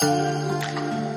Thank